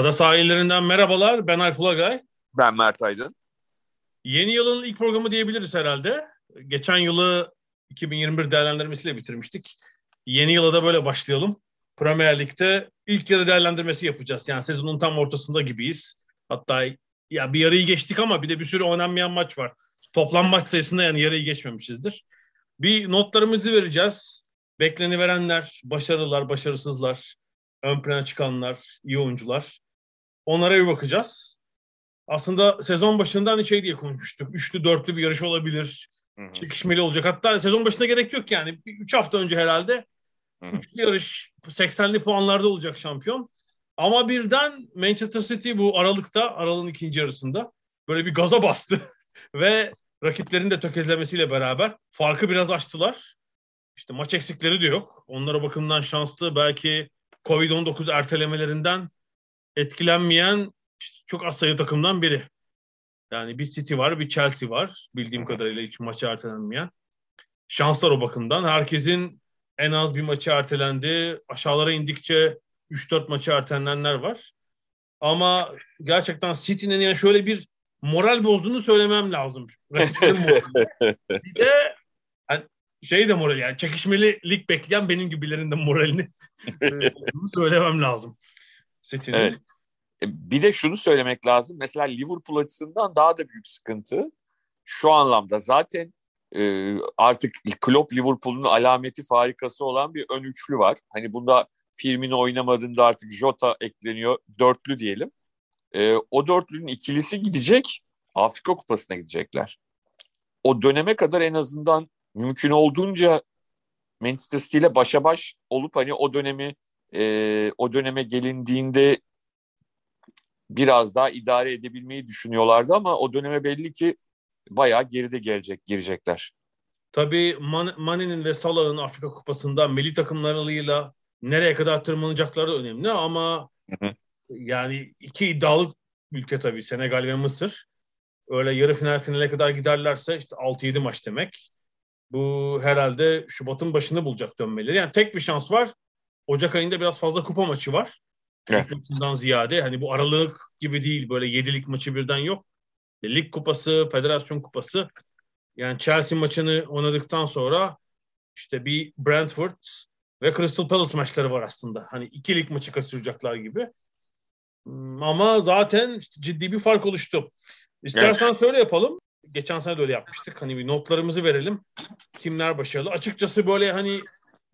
Ada sahillerinden merhabalar. Ben Alp Ulagay. Ben Mert Aydın. Yeni yılın ilk programı diyebiliriz herhalde. Geçen yılı 2021 değerlendirmesiyle bitirmiştik. Yeni yıla da böyle başlayalım. Premier Lig'de ilk yarı değerlendirmesi yapacağız. Yani sezonun tam ortasında gibiyiz. Hatta ya bir yarıyı geçtik ama bir de bir sürü oynanmayan maç var. Toplam maç sayısında yani yarıyı geçmemişizdir. Bir notlarımızı vereceğiz. Bekleni verenler, başarılılar, başarısızlar, ön plana çıkanlar, iyi oyuncular. Onlara bir bakacağız. Aslında sezon başından hani şey diye konuşmuştuk. Üçlü, dörtlü bir yarış olabilir. Hı-hı. Çekişmeli olacak. Hatta sezon başına gerek yok yani. Üç hafta önce herhalde Hı-hı. üçlü yarış 80'li puanlarda olacak şampiyon. Ama birden Manchester City bu Aralık'ta, Aralık'ın ikinci yarısında böyle bir gaza bastı. Ve rakiplerin de tökezlemesiyle beraber farkı biraz açtılar. İşte maç eksikleri de yok. Onlara bakımdan şanslı. Belki Covid-19 ertelemelerinden etkilenmeyen çok az sayı takımdan biri. Yani bir City var, bir Chelsea var. Bildiğim kadarıyla hiç maçı ertelenmeyen. Şanslar o bakımdan. Herkesin en az bir maçı ertelendi. Aşağılara indikçe 3-4 maçı ertelenenler var. Ama gerçekten City'nin yani şöyle bir moral bozduğunu söylemem lazım. bir de yani şey de moral yani çekişmeli lig bekleyen benim gibilerin de moralini söylemem lazım. City'nin. Evet. E, bir de şunu söylemek lazım. Mesela Liverpool açısından daha da büyük sıkıntı. Şu anlamda zaten e, artık Klopp Liverpool'un alameti farikası olan bir ön üçlü var. Hani bunda Firmino oynamadığında artık Jota ekleniyor. Dörtlü diyelim. E, o dörtlünün ikilisi gidecek. Afrika Kupası'na gidecekler. O döneme kadar en azından mümkün olduğunca Manchester City ile başa baş olup hani o dönemi e, o döneme gelindiğinde biraz daha idare edebilmeyi düşünüyorlardı ama o döneme belli ki bayağı geride gelecek girecekler. Tabii Man Mane'nin ve Salah'ın Afrika Kupası'nda milli takımlarıyla nereye kadar tırmanacakları önemli ama hı hı. yani iki iddialı ülke tabii Senegal ve Mısır. Öyle yarı final finale kadar giderlerse işte 6-7 maç demek. Bu herhalde Şubat'ın başını bulacak dönmeleri. Yani tek bir şans var. Ocak ayında biraz fazla kupa maçı var. Evet. Lig ziyade hani bu aralık gibi değil böyle yedilik maçı birden yok. E, lig kupası, federasyon kupası. Yani Chelsea maçını oynadıktan sonra işte bir Brentford ve Crystal Palace maçları var aslında. Hani iki lig maçı kaçıracaklar gibi. Hmm, ama zaten işte ciddi bir fark oluştu. İstersen evet. söyle yapalım. Geçen sene de öyle yapmıştık. Hani bir notlarımızı verelim. Kimler başarılı? Açıkçası böyle hani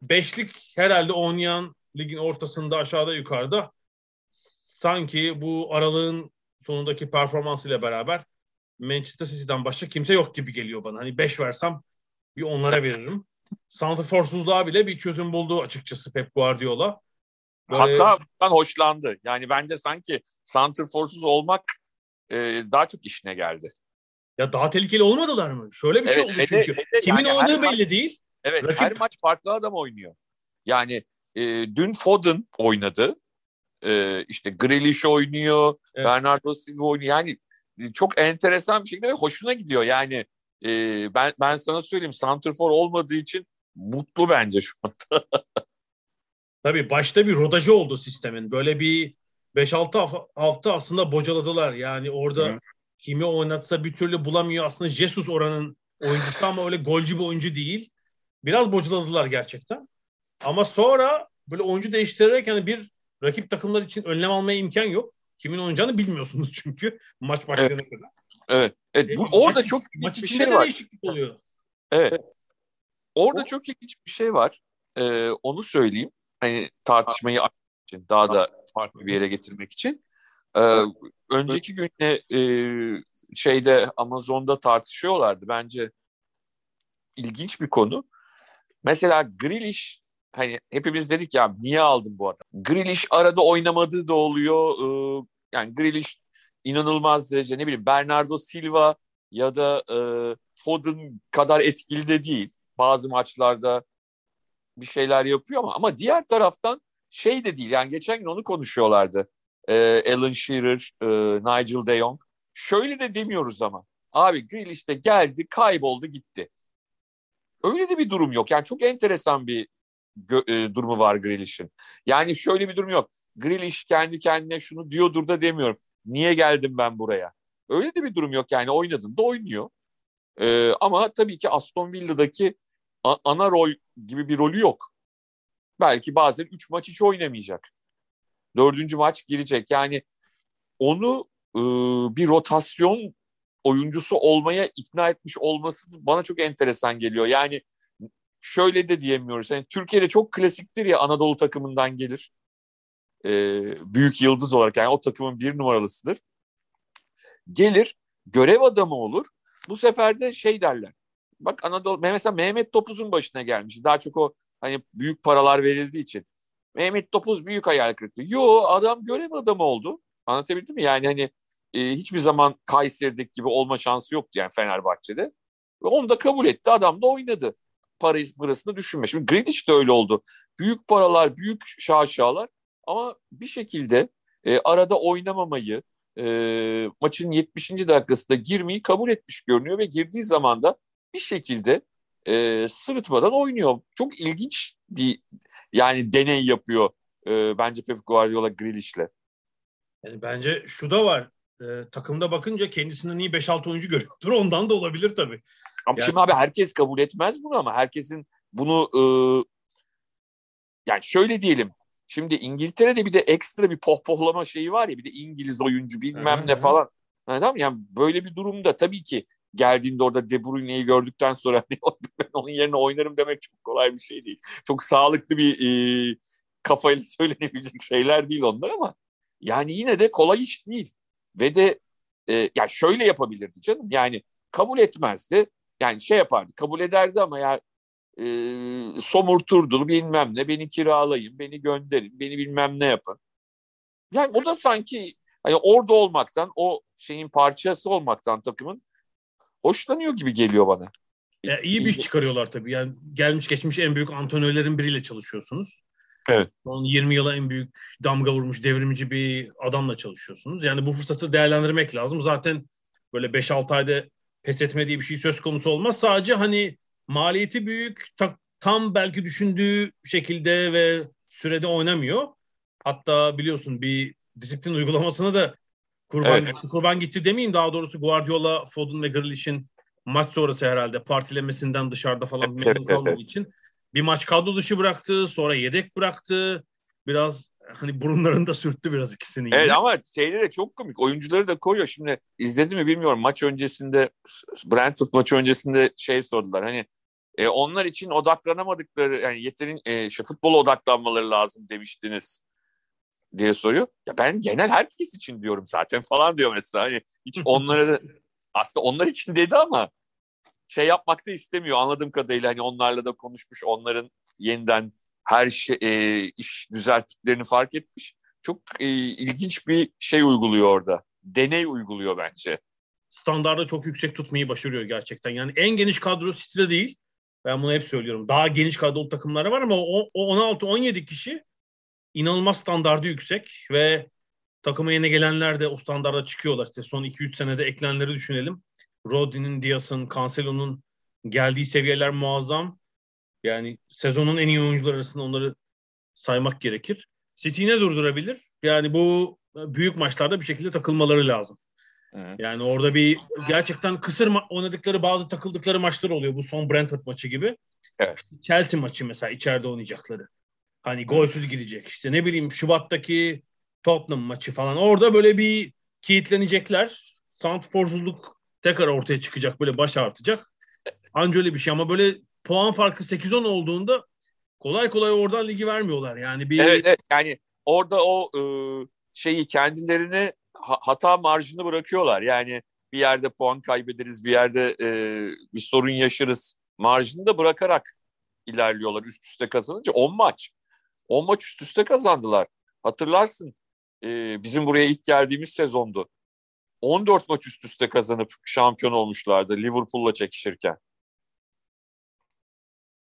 beşlik herhalde oynayan ligin ortasında aşağıda yukarıda sanki bu aralığın sonundaki performansıyla beraber Manchester City'den başka kimse yok gibi geliyor bana. Hani 5 versem bir onlara veririm. Santrforsuzluğa bile bir çözüm buldu açıkçası Pep Guardiola. Böyle... Hatta bundan hoşlandı. Yani bence sanki santrforsuz olmak e, daha çok işine geldi. Ya daha tehlikeli olmadılar mı? Şöyle bir şey evet, şey oldu çünkü. De, Kimin yani oynadığı belli değil. Evet Rakip... her maç farklı adam oynuyor. Yani e, dün Foden oynadı. E, işte Grealish oynuyor. Evet. Bernardo Silva oynuyor. Yani çok enteresan bir şekilde hoşuna gidiyor. Yani e, ben ben sana söyleyeyim Santrfor olmadığı için mutlu bence şu anda. Tabii başta bir rodajı oldu sistemin. Böyle bir 5-6 hafta aslında bocaladılar. Yani orada Hı. kimi oynatsa bir türlü bulamıyor. Aslında Jesus oranın oyuncusu ama öyle golcü bir oyuncu değil. Biraz bocaladılar gerçekten. Ama sonra böyle oyuncu değiştirerek hani bir rakip takımlar için önlem almaya imkan yok. Kimin oynayacağını bilmiyorsunuz çünkü maç başlayana evet. kadar. Evet. Evet. Bu, orada çok maç bir şey var. değişiklik oluyor. Evet. Orada o... çok ilginç bir şey var. Ee, onu söyleyeyim. Hani tartışmayı için daha da farklı bir yere getirmek için. Ee, önceki gün e, şeyde Amazon'da tartışıyorlardı. Bence ilginç bir konu. Mesela Grealish hani hepimiz dedik ya niye aldın bu adam? Grealish arada oynamadığı da oluyor. Ee, yani Grealish inanılmaz derece ne bileyim Bernardo Silva ya da e, Foden kadar etkili de değil. Bazı maçlarda bir şeyler yapıyor ama ama diğer taraftan şey de değil. Yani geçen gün onu konuşuyorlardı. Ee, Alan Shearer, e, Nigel de Jong. Şöyle de demiyoruz ama. Abi Grealish de geldi, kayboldu, gitti. Öyle de bir durum yok. Yani çok enteresan bir e, durumu var Grealish'in. Yani şöyle bir durum yok. Grealish kendi kendine şunu diyordur da demiyorum. Niye geldim ben buraya? Öyle de bir durum yok. Yani oynadın da oynuyor. E, ama tabii ki Aston Villa'daki ana rol gibi bir rolü yok. Belki bazen üç maç hiç oynamayacak. Dördüncü maç girecek. Yani onu e, bir rotasyon oyuncusu olmaya ikna etmiş olması bana çok enteresan geliyor. Yani şöyle de diyemiyoruz. Yani Türkiye'de çok klasiktir ya Anadolu takımından gelir. E, büyük yıldız olarak yani o takımın bir numaralısıdır. Gelir, görev adamı olur. Bu sefer de şey derler. Bak Anadolu mesela Mehmet Topuz'un başına gelmiş. Daha çok o hani büyük paralar verildiği için. Mehmet Topuz büyük hayal kırıklığı. Yo adam görev adamı oldu. Anlatabildim mi? Yani hani e, hiçbir zaman Kayseri'deki gibi olma şansı yoktu yani Fenerbahçe'de. Ve onu da kabul etti. Adam da oynadı. Parayı, parasını düşünme. Şimdi Grealish de öyle oldu. Büyük paralar, büyük şaşalar ama bir şekilde e, arada oynamamayı, e, maçın 70. dakikasında girmeyi kabul etmiş görünüyor ve girdiği zaman da bir şekilde e, sırıtmadan oynuyor. Çok ilginç bir yani deney yapıyor e, bence Pep Guardiola Grealish'le. Yani bence şu da var. E, takımda bakınca kendisinden iyi 5-6 oyuncu görüyordur. Ondan da olabilir tabii. Ama yani... şimdi abi herkes kabul etmez bunu ama herkesin bunu e, yani şöyle diyelim. Şimdi İngiltere'de bir de ekstra bir pohpohlama şeyi var ya bir de İngiliz oyuncu bilmem hı ne falan. Yani, tamam yani böyle bir durumda tabii ki geldiğinde orada De Bruyne'yi gördükten sonra ben onun yerine oynarım demek çok kolay bir şey değil. Çok sağlıklı bir e, kafayla söylenebilecek şeyler değil onlar ama yani yine de kolay iş değil. Ve de e, ya şöyle yapabilirdi canım. Yani kabul etmezdi. Yani şey yapardı. Kabul ederdi ama ya e, somurturdu bilmem ne. Beni kiralayın, beni gönderin, beni bilmem ne yapın. Yani o da sanki hani orada olmaktan, o şeyin parçası olmaktan takımın hoşlanıyor gibi geliyor bana. Ya iyi bir iş çıkarıyorlar tabii. Yani gelmiş geçmiş en büyük antrenörlerin biriyle çalışıyorsunuz. Evet. Son 20 yıla en büyük damga vurmuş devrimci bir adamla çalışıyorsunuz. Yani bu fırsatı değerlendirmek lazım. Zaten böyle 5-6 ayda pes etmediği bir şey söz konusu olmaz. Sadece hani maliyeti büyük, ta, tam belki düşündüğü şekilde ve sürede oynamıyor. Hatta biliyorsun bir disiplin uygulamasına da kurban evet. gitti. Kurban gitti demeyeyim daha doğrusu Guardiola, Foden ve Grealish'in maç sonrası herhalde partilemesinden dışarıda falan memnun kalmadığı için bir maç kadro dışı bıraktı, sonra yedek bıraktı. Biraz hani burunlarında sürttü biraz ikisini. Evet ama şeyleri de çok komik. Oyuncuları da koyuyor. Şimdi izledim mi bilmiyorum. Maç öncesinde Brentford maçı öncesinde şey sordular. Hani e, onlar için odaklanamadıkları yani yeterin e, şey, futbola odaklanmaları lazım demiştiniz diye soruyor. Ya ben genel herkes için diyorum zaten falan diyor mesela. Hani hiç onlara da aslında onlar için dedi ama şey yapmak da istemiyor anladığım kadarıyla hani onlarla da konuşmuş onların yeniden her şey e, iş düzelttiklerini fark etmiş. Çok e, ilginç bir şey uyguluyor orada. Deney uyguluyor bence. Standarda çok yüksek tutmayı başarıyor gerçekten. Yani en geniş kadro City'de değil. Ben bunu hep söylüyorum. Daha geniş kadrolu takımları var ama o, o 16-17 kişi inanılmaz standardı yüksek ve takıma yeni gelenler de o standarda çıkıyorlar. İşte son 2-3 senede eklenenleri düşünelim. Rodri'nin, Diaz'ın, Cancelo'nun geldiği seviyeler muazzam. Yani sezonun en iyi oyuncular arasında onları saymak gerekir. City ne durdurabilir? Yani bu büyük maçlarda bir şekilde takılmaları lazım. Evet. Yani orada bir gerçekten kısır oynadıkları bazı takıldıkları maçlar oluyor. Bu son Brentford maçı gibi. Evet. Chelsea maçı mesela içeride oynayacakları. Hani golsüz gidecek. İşte ne bileyim Şubat'taki Tottenham maçı falan. Orada böyle bir kilitlenecekler. Santrforsuzluk tekrar ortaya çıkacak. Böyle baş artacak. Anca öyle bir şey ama böyle puan farkı 8-10 olduğunda kolay kolay oradan ligi vermiyorlar. Yani bir Evet, evet. yani orada o e, şeyi kendilerine hata marjını bırakıyorlar. Yani bir yerde puan kaybederiz, bir yerde e, bir sorun yaşarız marjını da bırakarak ilerliyorlar üst üste kazanınca 10 maç. 10 maç üst üste kazandılar. Hatırlarsın e, bizim buraya ilk geldiğimiz sezondu. 14 maç üst üste kazanıp şampiyon olmuşlardı Liverpool'la çekişirken.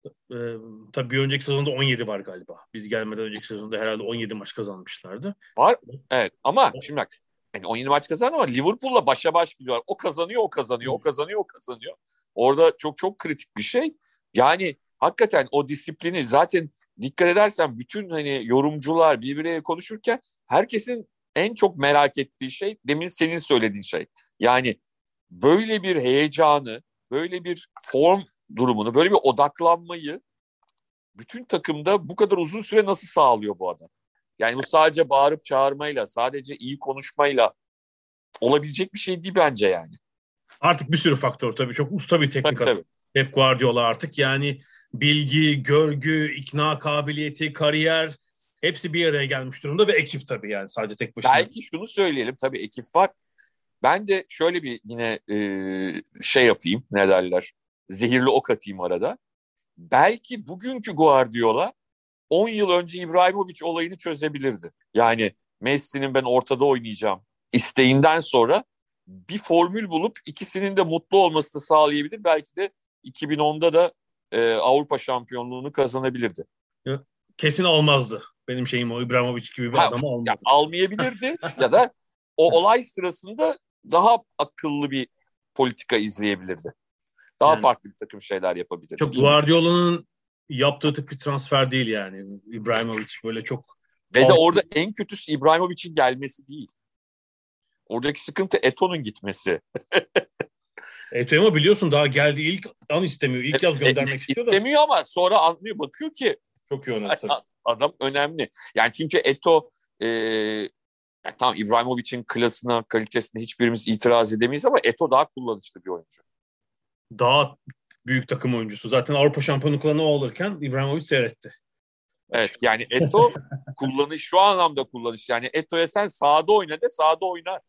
Ee, tabii bir önceki sezonda 17 var galiba. Biz gelmeden önceki sezonda herhalde 17 maç kazanmışlardı. Var. Evet ama şimdi bak yani 17 maç kazandı ama Liverpool'la başa baş gidiyorlar. O kazanıyor, o kazanıyor, o kazanıyor, o kazanıyor. Orada çok çok kritik bir şey. Yani hakikaten o disiplini zaten dikkat edersen bütün hani yorumcular birbirine konuşurken herkesin en çok merak ettiği şey demin senin söylediğin şey. Yani böyle bir heyecanı, böyle bir form durumunu, böyle bir odaklanmayı bütün takımda bu kadar uzun süre nasıl sağlıyor bu adam? Yani bu sadece bağırıp çağırmayla, sadece iyi konuşmayla olabilecek bir şey değil bence yani. Artık bir sürü faktör tabii. Çok usta bir teknik Tabii, adam. Pep Guardiola artık yani bilgi, görgü, ikna kabiliyeti, kariyer hepsi bir araya gelmiş durumda ve ekip tabii yani sadece tek başına. Belki şunu söyleyelim tabii ekip var. Ben de şöyle bir yine e, şey yapayım ne derler zehirli ok atayım arada. Belki bugünkü Guardiola 10 yıl önce İbrahimovic olayını çözebilirdi. Yani Messi'nin ben ortada oynayacağım isteğinden sonra bir formül bulup ikisinin de mutlu olmasını sağlayabilir. Belki de 2010'da da e, Avrupa şampiyonluğunu kazanabilirdi. Kesin olmazdı. Benim şeyim o İbrahimovic gibi bir Ha, adamı olmazdı. Ya, almayabilirdi ya da o olay sırasında daha akıllı bir politika izleyebilirdi. Daha Yani- farklı bir takım şeyler yapabilirdi. Çok. Guardiola'nın yaptığı tip bir transfer değil yani. İbrahimovic böyle çok Ve de orada en kötüsü İbrahimovic'in gelmesi değil. Oradaki sıkıntı Eto'nun gitmesi. Eto'yu ama biliyorsun daha geldi ilk an istemiyor. İlk yaz göndermek E, istiyor da İstemiyor ama sonra anlıyor bakıyor ki çok iyi oynadı tabii. adam önemli. Yani çünkü Eto e, yani tamam İbrahimovic'in klasına, kalitesine hiçbirimiz itiraz edemeyiz ama Eto daha kullanışlı bir oyuncu. Daha büyük takım oyuncusu. Zaten Avrupa şampiyonluklarını o alırken İbrahimovic seyretti. Evet yani Eto kullanış şu anlamda kullanış. Yani Eto'ya sen sağda oyna de sağda oynar.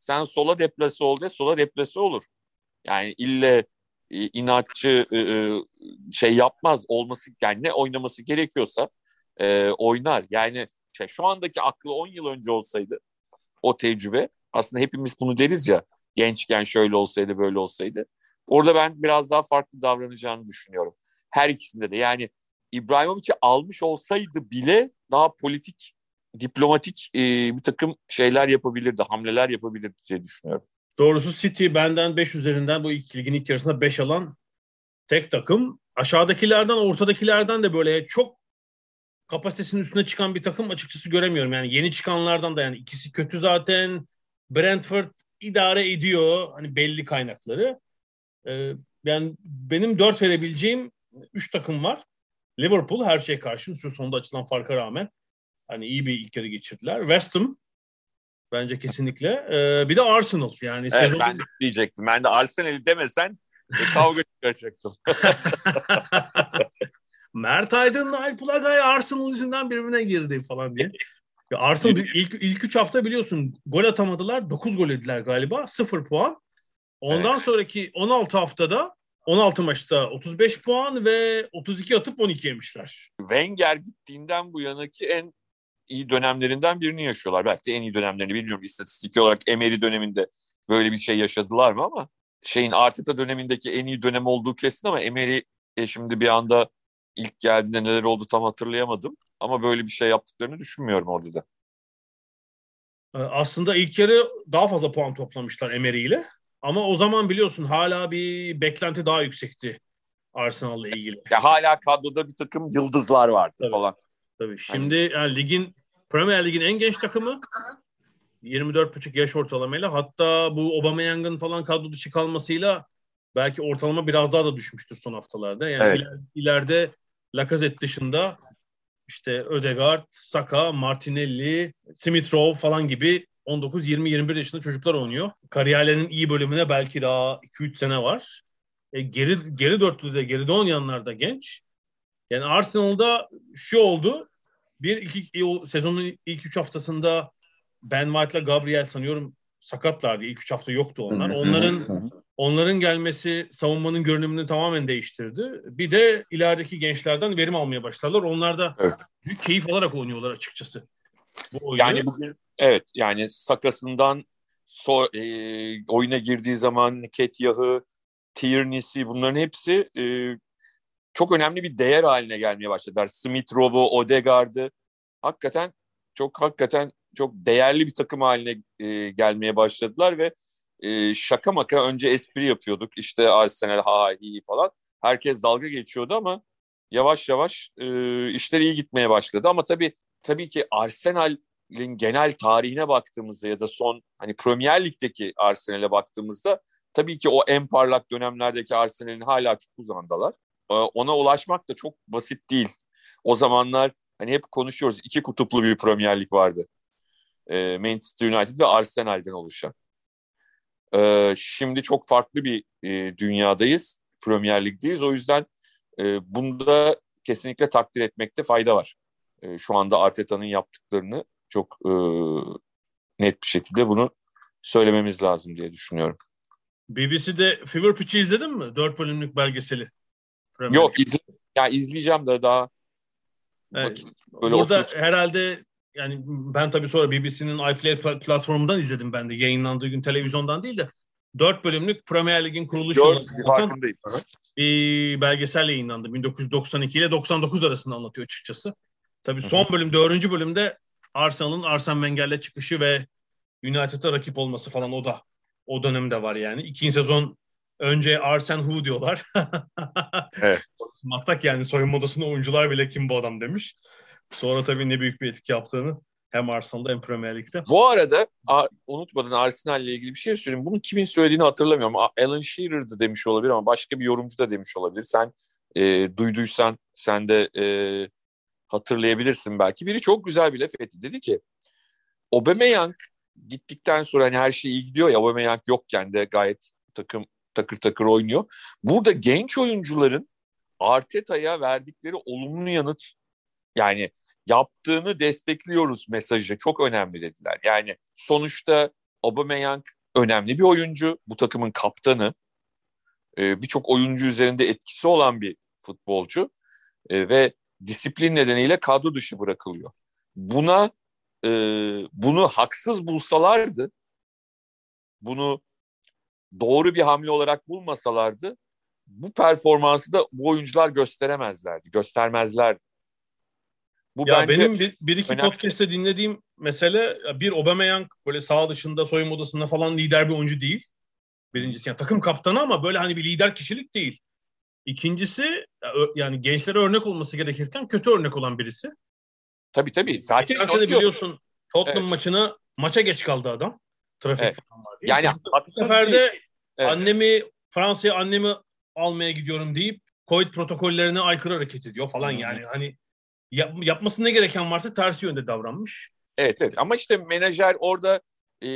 Sen sola deplase ol de sola deplase olur. Yani ille inatçı e, e, şey yapmaz olması yani ne oynaması gerekiyorsa e, oynar. Yani şey, şu andaki aklı 10 yıl önce olsaydı o tecrübe aslında hepimiz bunu deriz ya gençken şöyle olsaydı böyle olsaydı. Orada ben biraz daha farklı davranacağını düşünüyorum. Her ikisinde de yani İbrahimovic'i almış olsaydı bile daha politik, diplomatik e, bir takım şeyler yapabilirdi, hamleler yapabilirdi diye düşünüyorum. Doğrusu City benden 5 üzerinden bu ilk ligin ilk yarısında 5 alan tek takım. Aşağıdakilerden, ortadakilerden de böyle çok kapasitesinin üstüne çıkan bir takım açıkçası göremiyorum. Yani yeni çıkanlardan da yani ikisi kötü zaten. Brentford idare ediyor hani belli kaynakları. Ee, yani benim 4 verebileceğim 3 takım var. Liverpool her şeye karşın şu sonunda açılan farka rağmen hani iyi bir ilk yarı geçirdiler. West Ham bence kesinlikle. Ee, bir de Arsenal yani Evet sezonun- ben de diyecektim. Ben de Arsenal'i demesen e, kavga çıkaracaktım. Mert Aydın'la Alp Ulagay Arsenal yüzünden birbirine girdi falan diye. Ya Arsenal ilk, ilk üç hafta biliyorsun gol atamadılar. 9 gol yediler galiba. 0 puan. Ondan sonraki 16 haftada 16 maçta 35 puan ve 32 atıp 12 yemişler. Wenger gittiğinden bu yanaki en iyi dönemlerinden birini yaşıyorlar. Belki de en iyi dönemlerini bilmiyorum istatistik olarak Emery döneminde böyle bir şey yaşadılar mı ama şeyin Arteta dönemindeki en iyi dönem olduğu kesin ama Emery e, şimdi bir anda ilk geldiğinde neler oldu tam hatırlayamadım. Ama böyle bir şey yaptıklarını düşünmüyorum orada da. Ee, Aslında ilk yarı daha fazla puan toplamışlar Emery ile. Ama o zaman biliyorsun hala bir beklenti daha yüksekti Arsenal'la ilgili. Ya hala kadroda bir takım yıldızlar vardı Tabii. falan. Tabii. Şimdi yani ligin Premier Lig'in en genç takımı 24,5 yaş ortalamayla hatta bu Aubameyang'ın falan kadro dışı kalmasıyla belki ortalama biraz daha da düşmüştür son haftalarda. Yani Evet. iler- ileride Lacazette dışında işte Ödegaard, Saka, Martinelli, Smith Rowe falan gibi 19, 20, 21 yaşında çocuklar oynuyor. Kariyerlerinin iyi bölümüne belki daha 2-3 sene var. E, geri geri dörtlüde, geride oynayanlar da genç. Yani Arsenal'da şu oldu. Bir iki o sezonun ilk üç haftasında Ben White'la Gabriel sanıyorum sakatlardı. İlk üç hafta yoktu onlar. Onların onların gelmesi savunmanın görünümünü tamamen değiştirdi. Bir de ilerideki gençlerden verim almaya başladılar. Onlar da evet. büyük keyif alarak oynuyorlar açıkçası. Bu oyunu. Yani bugün evet yani sakasından so, e, oyuna girdiği zaman Ketiyah'ı, Tierney'si bunların hepsi e, çok önemli bir değer haline gelmeye başladılar. Smith Rowe'u, Odegaard'ı hakikaten çok hakikaten çok değerli bir takım haline e, gelmeye başladılar ve e, şaka maka önce espri yapıyorduk. İşte Arsenal ha iyi falan. Herkes dalga geçiyordu ama yavaş yavaş e, işler iyi gitmeye başladı. Ama tabii tabii ki Arsenal'in genel tarihine baktığımızda ya da son hani Premier Lig'deki Arsenal'e baktığımızda tabii ki o en parlak dönemlerdeki Arsenal'in hala çok uzandalar. E, ona ulaşmak da çok basit değil. O zamanlar hani hep konuşuyoruz iki kutuplu bir Premier Lig vardı. E, Manchester United ve Arsenal'den oluşan. E, şimdi çok farklı bir e, dünyadayız. Premier Lig'deyiz. O yüzden e, bunda kesinlikle takdir etmekte fayda var. E, şu anda Arteta'nın yaptıklarını çok e, net bir şekilde bunu söylememiz lazım diye düşünüyorum. BBC'de Fever Pitch'i izledin mi? Dört bölümlük belgeseli. Premier Yok izle, ya izleyeceğim de daha Evet. Böyle Burada oturup... herhalde yani ben tabii sonra BBC'nin iPlayer platformundan izledim ben de yayınlandığı gün televizyondan değil de dört bölümlük Premier Lig'in kuruluş yılı bir belgesel yayınlandı. 1992 ile 99 arasında anlatıyor açıkçası. Tabii son bölüm, dördüncü bölümde Arsenal'ın Arsene Wenger'le çıkışı ve United'a rakip olması falan o da o dönemde var yani. İkinci sezon önce Arsene Who diyorlar. evet. Mattak yani soyunma odasında oyuncular bile kim bu adam demiş. Sonra tabii ne büyük bir etki yaptığını hem Arsenal'da hem Premier Lig'de. Bu arada unutmadan Arsenal ile ilgili bir şey söyleyeyim. Bunu kimin söylediğini hatırlamıyorum. Alan Shearer'dı demiş olabilir ama başka bir yorumcu da demiş olabilir. Sen e, duyduysan sen de e, hatırlayabilirsin belki. Biri çok güzel bir laf etti. Dedi ki Aubameyang gittikten sonra hani her şey iyi gidiyor ya Aubameyang yokken de gayet takım takır takır oynuyor. Burada genç oyuncuların Arteta'ya verdikleri olumlu yanıt yani yaptığını destekliyoruz mesajı çok önemli dediler. Yani sonuçta Aubameyang önemli bir oyuncu. Bu takımın kaptanı. Ee, Birçok oyuncu üzerinde etkisi olan bir futbolcu. Ee, ve disiplin nedeniyle kadro dışı bırakılıyor. Buna e, bunu haksız bulsalardı bunu doğru bir hamle olarak bulmasalardı bu performansı da bu oyuncular gösteremezlerdi, göstermezlerdi. Bu ya bence benim bir, bir iki önemli. podcast'te dinlediğim mesele bir Aubameyang böyle sağ dışında soyunma odasında falan lider bir oyuncu değil. Birincisi yani takım kaptanı ama böyle hani bir lider kişilik değil. İkincisi yani gençlere örnek olması gerekirken kötü örnek olan birisi. Tabii tabii. Zaten Geçen biliyorsun Tottenham evet. maçına maça geç kaldı adam. Trafik evet. falan var diye. Yani bu sefer de evet. annemi Fransa'ya annemi almaya gidiyorum deyip Covid protokollerine aykırı hareket ediyor falan hmm. yani hani yap, yapması ne gereken varsa tersi yönde davranmış. Evet evet ama işte menajer orada e,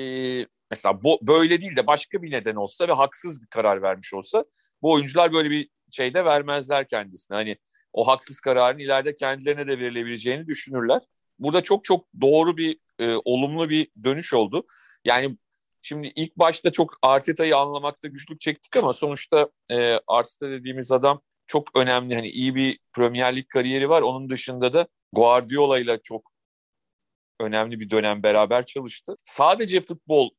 mesela bu, böyle değil de başka bir neden olsa ve haksız bir karar vermiş olsa bu oyuncular böyle bir şeyde vermezler kendisine. Hani o haksız kararın ileride kendilerine de verilebileceğini düşünürler. Burada çok çok doğru bir e, olumlu bir dönüş oldu. Yani Şimdi ilk başta çok Arteta'yı anlamakta güçlük çektik ama sonuçta e, Arteta dediğimiz adam çok önemli. Hani iyi bir Premier Lig kariyeri var. Onun dışında da Guardiola ile çok önemli bir dönem beraber çalıştı. Sadece futbol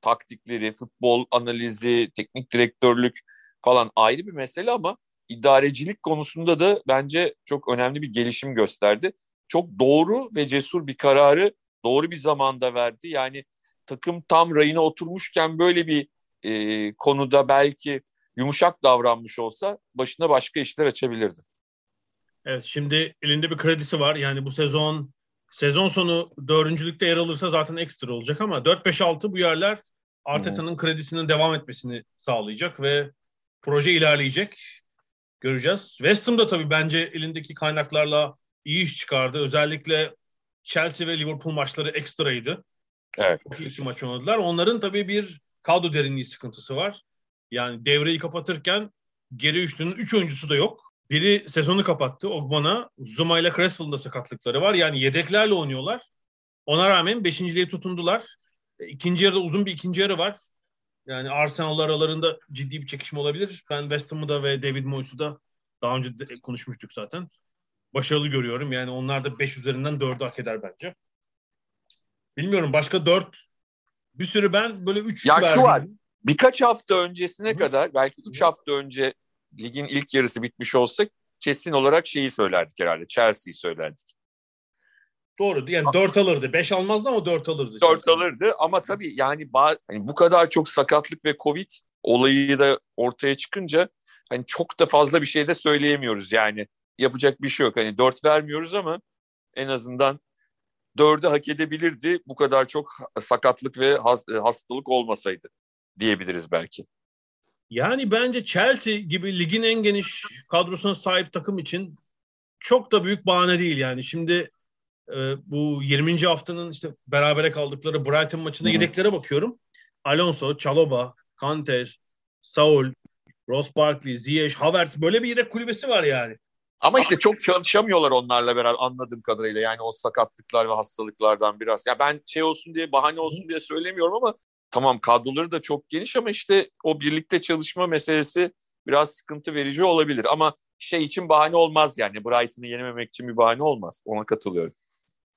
taktikleri, futbol analizi, teknik direktörlük falan ayrı bir mesele ama idarecilik konusunda da bence çok önemli bir gelişim gösterdi. Çok doğru ve cesur bir kararı doğru bir zamanda verdi. Yani takım tam rayına oturmuşken böyle bir e, konuda belki yumuşak davranmış olsa başına başka işler açabilirdi. Evet şimdi elinde bir kredisi var. Yani bu sezon sezon sonu dördüncülükte yer alırsa zaten ekstra olacak ama 4-5-6 bu yerler Arteta'nın hmm. kredisinin devam etmesini sağlayacak ve proje ilerleyecek. Göreceğiz. West Ham da tabii bence elindeki kaynaklarla iyi iş çıkardı. Özellikle Chelsea ve Liverpool maçları ekstraydı. Evet. Çok iyi maç oynadılar. Onların tabii bir kadro derinliği sıkıntısı var. Yani devreyi kapatırken geri üçlünün üç oyuncusu da yok. Biri sezonu kapattı. Ogbonna. Zuma ile Creswell'da sakatlıkları var. Yani yedeklerle oynuyorlar. Ona rağmen beşinciliğe tutundular. E, ikinci yarıda uzun bir ikinci yarı var. Yani Arsenal aralarında ciddi bir çekişme olabilir. Ben West Ham'ı da ve David Moyes'u da daha önce konuşmuştuk zaten. Başarılı görüyorum. Yani onlar da 5 üzerinden 4'ü hak eder bence. Bilmiyorum başka 4 bir sürü ben böyle 3 Ya şu var. Birkaç hafta öncesine Hı. kadar belki 3 hafta önce ligin ilk yarısı bitmiş olsa kesin olarak şeyi söylerdik herhalde. Chelsea'yi söylerdik. Doğru. Yani 4 alırdı. 5 almazdı ama 4 alırdı. 4 alırdı ama tabii yani hani bu kadar çok sakatlık ve Covid olayı da ortaya çıkınca hani çok da fazla bir şey de söyleyemiyoruz yani. Yapacak bir şey yok. Hani 4 vermiyoruz ama en azından 4'ü hak edebilirdi bu kadar çok sakatlık ve hastalık olmasaydı diyebiliriz belki. Yani bence Chelsea gibi ligin en geniş kadrosuna sahip takım için çok da büyük bahane değil yani. Şimdi e, bu 20. haftanın işte berabere kaldıkları Brighton maçında yedeklere bakıyorum. Alonso, Chaloba, Kantes, Saul, Ross Barkley, Ziyech, Havertz böyle bir yedek kulübesi var yani. Ama işte çok çalışamıyorlar onlarla beraber anladığım kadarıyla. Yani o sakatlıklar ve hastalıklardan biraz. Ya ben şey olsun diye bahane olsun diye söylemiyorum ama tamam kadroları da çok geniş ama işte o birlikte çalışma meselesi biraz sıkıntı verici olabilir. Ama şey için bahane olmaz yani. Brighton'ı yenememek için bir bahane olmaz. Ona katılıyorum.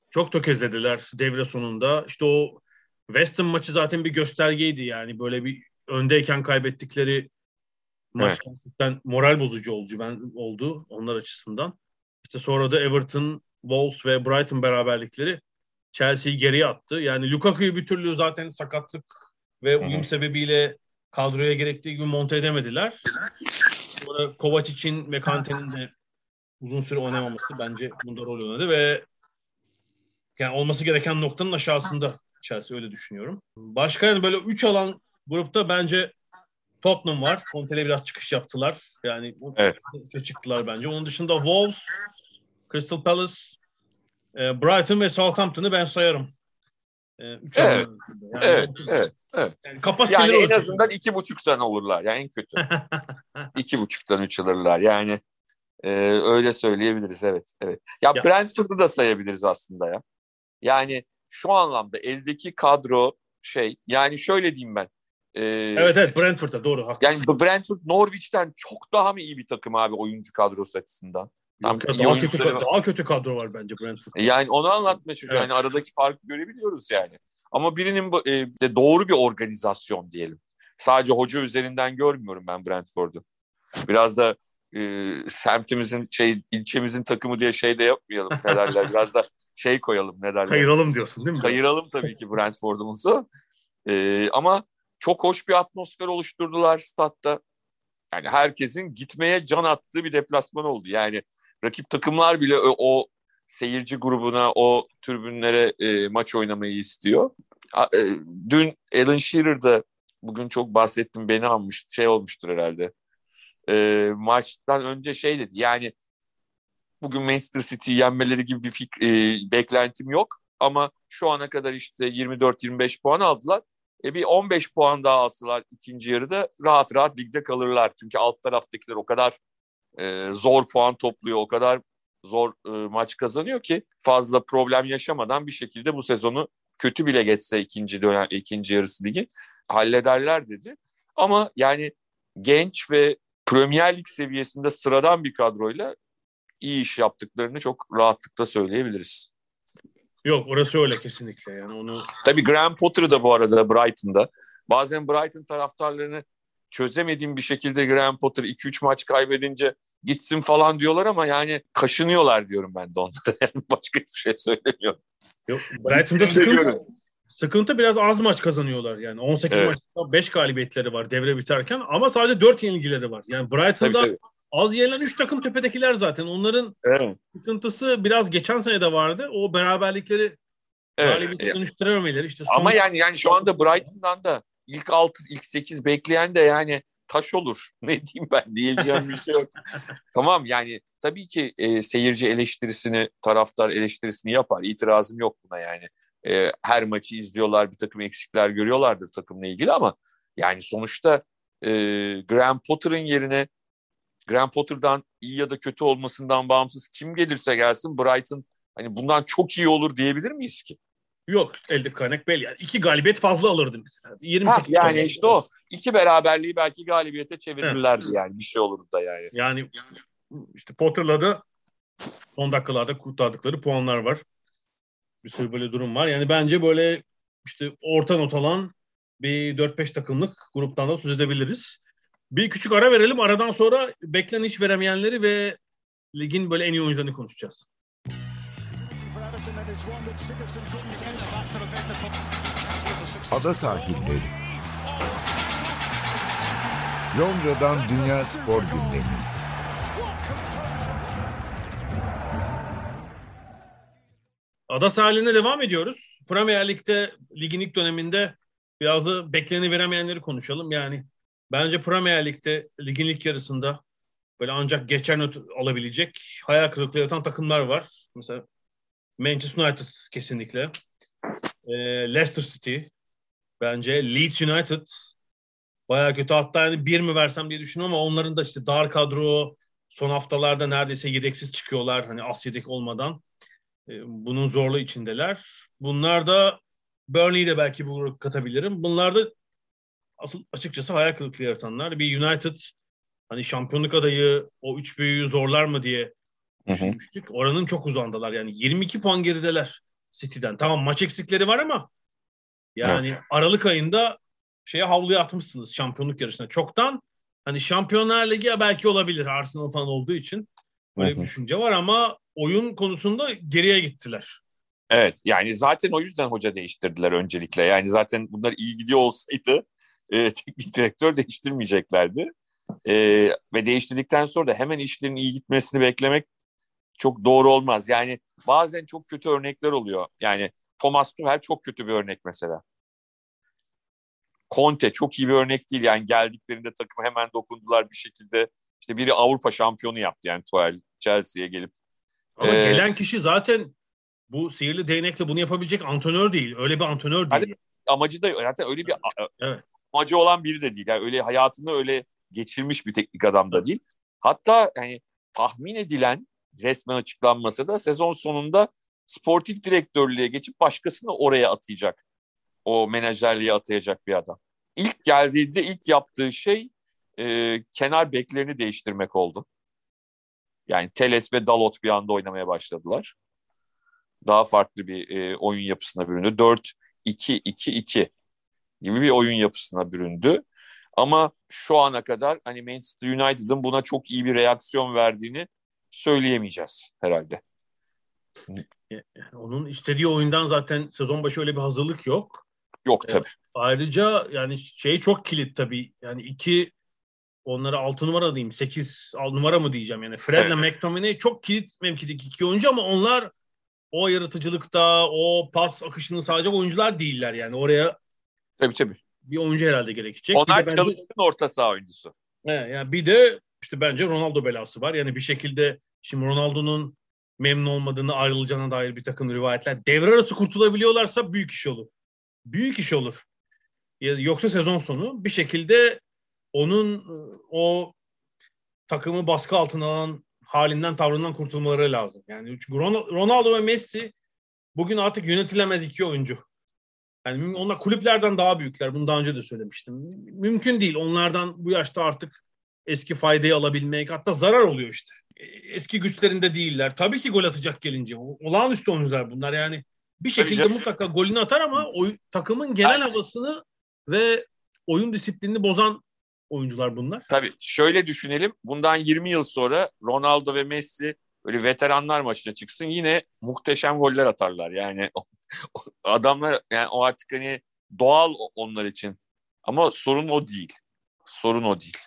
Çok tökezlediler devre sonunda. İşte o West Ham maçı zaten bir göstergeydi yani. Böyle bir öndeyken kaybettikleri maç evet. gerçekten moral bozucu oldu, ben, oldu onlar açısından. İşte sonra da Everton, Wolves ve Brighton beraberlikleri Chelsea'yi geriye attı. Yani Lukaku'yu bir türlü zaten sakatlık ve uyum Hı-hı. sebebiyle kadroya gerektiği gibi monte edemediler. Sonra Kovacic'in ve Kante'nin de uzun süre oynamaması bence bunda rol oynadı ve yani olması gereken noktanın aşağısında Chelsea öyle düşünüyorum. Başka yani böyle 3 alan grupta bence Tottenham var. Conte'le biraz çıkış yaptılar. Yani evet. çıktılar bence. Onun dışında Wolves, Crystal Palace, e, Brighton ve Southampton'ı ben sayarım. E, evet. Yani evet, evet, evet. Yani, yani en azından iki buçuktan olurlar. Yani en kötü. iki buçuktan üç alırlar. Yani e, öyle söyleyebiliriz. Evet, evet. Ya, ya. Brentford'u da sayabiliriz aslında ya. Yani şu anlamda eldeki kadro şey yani şöyle diyeyim ben. E, evet evet Brentford'a doğru. Haklısın. Yani Brentford Norwich'ten çok daha mı iyi bir takım abi oyuncu kadrosu açısından? Tam Yok, daha, kötü, daha kötü kadro var bence Brentford. E, yani onu anlatmaya çalışıyorum. Evet. Yani aradaki farkı görebiliyoruz yani. Ama birinin e, de doğru bir organizasyon diyelim. Sadece hoca üzerinden görmüyorum ben Brentford'u. Biraz da e, semtimizin şey ilçemizin takımı diye şey de yapmayalım ne derler. Biraz da şey koyalım ne derler. Kayıralım diyorsun değil mi? Kayıralım tabii ki Brentford'umuzu. E, ama çok hoş bir atmosfer oluşturdular statta. Yani herkesin gitmeye can attığı bir deplasman oldu. Yani rakip takımlar bile o, o seyirci grubuna, o tribünlere e, maç oynamayı istiyor. A, e, dün Alan Shearer da bugün çok bahsettim beni almış şey olmuştur herhalde. E, maçtan önce şey dedi yani bugün Manchester City'yi yenmeleri gibi bir fik, e, beklentim yok. Ama şu ana kadar işte 24-25 puan aldılar. E bir 15 puan daha alsalar ikinci yarıda rahat rahat ligde kalırlar. Çünkü alt taraftakiler o kadar e, zor puan topluyor, o kadar zor e, maç kazanıyor ki fazla problem yaşamadan bir şekilde bu sezonu kötü bile geçse ikinci dönem ikinci yarısı ligi hallederler dedi. Ama yani genç ve Premier Lig seviyesinde sıradan bir kadroyla iyi iş yaptıklarını çok rahatlıkla söyleyebiliriz. Yok orası öyle kesinlikle yani onu. Tabii Graham Potter'ı da bu arada Brighton'da. Bazen Brighton taraftarlarını çözemediğim bir şekilde Graham Potter 2-3 maç kaybedince gitsin falan diyorlar ama yani kaşınıyorlar diyorum ben de onlara. Yani başka hiçbir şey söylemiyorum. Yok, Brighton'da sıkıntı, sıkıntı biraz az maç kazanıyorlar yani. 18 evet. maçta 5 galibiyetleri var devre biterken ama sadece 4 yenilgileri var. Yani Brighton'da tabii, tabii. Az yenilen 3 takım tepedekiler zaten. Onların evet. sıkıntısı biraz geçen sene de vardı. O beraberlikleri evet. galibiyete dönüştürememeleri. İşte son... Ama yani yani şu anda Brighton'dan da ilk 6 ilk 8 bekleyen de yani taş olur. Ne diyeyim ben diyeceğim bir şey yok. tamam yani tabii ki e, seyirci eleştirisini, taraftar eleştirisini yapar. İtirazım yok buna yani. E, her maçı izliyorlar, bir takım eksikler görüyorlardır takımla ilgili ama yani sonuçta e, Graham Potter'ın yerine Graham Potter'dan iyi ya da kötü olmasından bağımsız kim gelirse gelsin Brighton hani bundan çok iyi olur diyebilir miyiz ki? Yok elde kaynak belli. Yani iki galibiyet fazla alırdı mesela. 28 ha, yani işte o. iki beraberliği belki galibiyete çevirirlerdi evet. yani. Bir şey olurdu da yani. Yani işte Potter'la da son dakikalarda kurtardıkları puanlar var. Bir sürü böyle durum var. Yani bence böyle işte orta not alan bir 4-5 takımlık gruptan da söz edebiliriz. Bir küçük ara verelim. Aradan sonra beklenen iş veremeyenleri ve ligin böyle en iyi oyuncularını konuşacağız. Ada sahilleri. Londra'dan Dünya Spor Gündemi. Ada sahiline devam ediyoruz. Premier Lig'de ligin ilk döneminde biraz da bekleni veremeyenleri konuşalım. Yani bence Premier Lig'de ligin ilk yarısında böyle ancak geçer not alabilecek hayal kırıklığı yaratan takımlar var. Mesela Manchester United kesinlikle. E, Leicester City bence. Leeds United baya kötü. Hatta yani bir mi versem diye düşünüyorum ama onların da işte dar kadro son haftalarda neredeyse yedeksiz çıkıyorlar. Hani as yedek olmadan. E, bunun zorlu içindeler. Bunlar da Burnley'i de belki bu katabilirim. Bunlar da asıl açıkçası hayal kırıklığı yaratanlar. Bir United hani şampiyonluk adayı o üç büyüğü zorlar mı diye düşünmüştük. Oranın çok uzandılar. Yani 22 puan gerideler City'den. Tamam maç eksikleri var ama yani evet. Aralık ayında şeye havluya atmışsınız şampiyonluk yarışına. Çoktan hani Şampiyonlar Ligi belki olabilir Arsenal falan olduğu için. Böyle bir düşünce var ama oyun konusunda geriye gittiler. Evet yani zaten o yüzden hoca değiştirdiler öncelikle. Yani zaten bunlar iyi gidiyor olsaydı e, teknik direktör değiştirmeyeceklerdi. E, ve değiştirdikten sonra da hemen işlerin iyi gitmesini beklemek çok doğru olmaz. Yani bazen çok kötü örnekler oluyor. Yani Thomas Tuchel çok kötü bir örnek mesela. Conte çok iyi bir örnek değil. Yani geldiklerinde takım hemen dokundular bir şekilde. İşte biri Avrupa şampiyonu yaptı yani Tuchel Chelsea'ye gelip. Ama ee, gelen kişi zaten bu sihirli değnekle bunu yapabilecek antrenör değil. Öyle bir antrenör değil. Hadi, amacı da zaten öyle bir evet. Amacı olan biri de değil. Yani öyle hayatını öyle geçirmiş bir teknik adam da değil. Hatta yani tahmin edilen resmen açıklanmasa da sezon sonunda sportif direktörlüğe geçip başkasını oraya atayacak. O menajerliğe atayacak bir adam. İlk geldiğinde ilk yaptığı şey e, kenar beklerini değiştirmek oldu. Yani Teles ve Dalot bir anda oynamaya başladılar. Daha farklı bir e, oyun yapısına büründü. 4-2-2-2 gibi bir oyun yapısına büründü. Ama şu ana kadar hani Manchester United'ın buna çok iyi bir reaksiyon verdiğini söyleyemeyeceğiz herhalde. Yani onun istediği oyundan zaten sezon başı öyle bir hazırlık yok. Yok tabii. E, ayrıca yani şey çok kilit tabii. Yani iki onlara altı numara diyeyim. Sekiz numara mı diyeceğim yani. Fred'le evet. McTominay çok kilit mevkideki iki oyuncu ama onlar o yaratıcılıkta, o pas akışını sadece oyuncular değiller yani. Oraya tabii tabii. Bir oyuncu herhalde gerekecek. Onlar bence, çalışan orta saha oyuncusu. He, yani bir de işte bence Ronaldo belası var. Yani bir şekilde şimdi Ronaldo'nun memnun olmadığını ayrılacağına dair bir takım rivayetler. Devre arası kurtulabiliyorlarsa büyük iş olur. Büyük iş olur. Yoksa sezon sonu bir şekilde onun o takımı baskı altına alan halinden tavrından kurtulmaları lazım. Yani Ronaldo ve Messi bugün artık yönetilemez iki oyuncu. Yani onlar kulüplerden daha büyükler. Bunu daha önce de söylemiştim. Mümkün değil. Onlardan bu yaşta artık eski faydayı alabilmek hatta zarar oluyor işte. E, eski güçlerinde değiller. Tabii ki gol atacak gelince. Olağanüstü oyuncular bunlar yani. Bir şekilde mutlaka golünü atar ama o, takımın genel Aynen. havasını ve oyun disiplinini bozan oyuncular bunlar. Tabii şöyle düşünelim. Bundan 20 yıl sonra Ronaldo ve Messi böyle veteranlar maçına çıksın yine muhteşem goller atarlar. Yani adamlar yani o artık hani doğal onlar için. Ama sorun o değil. Sorun o değil.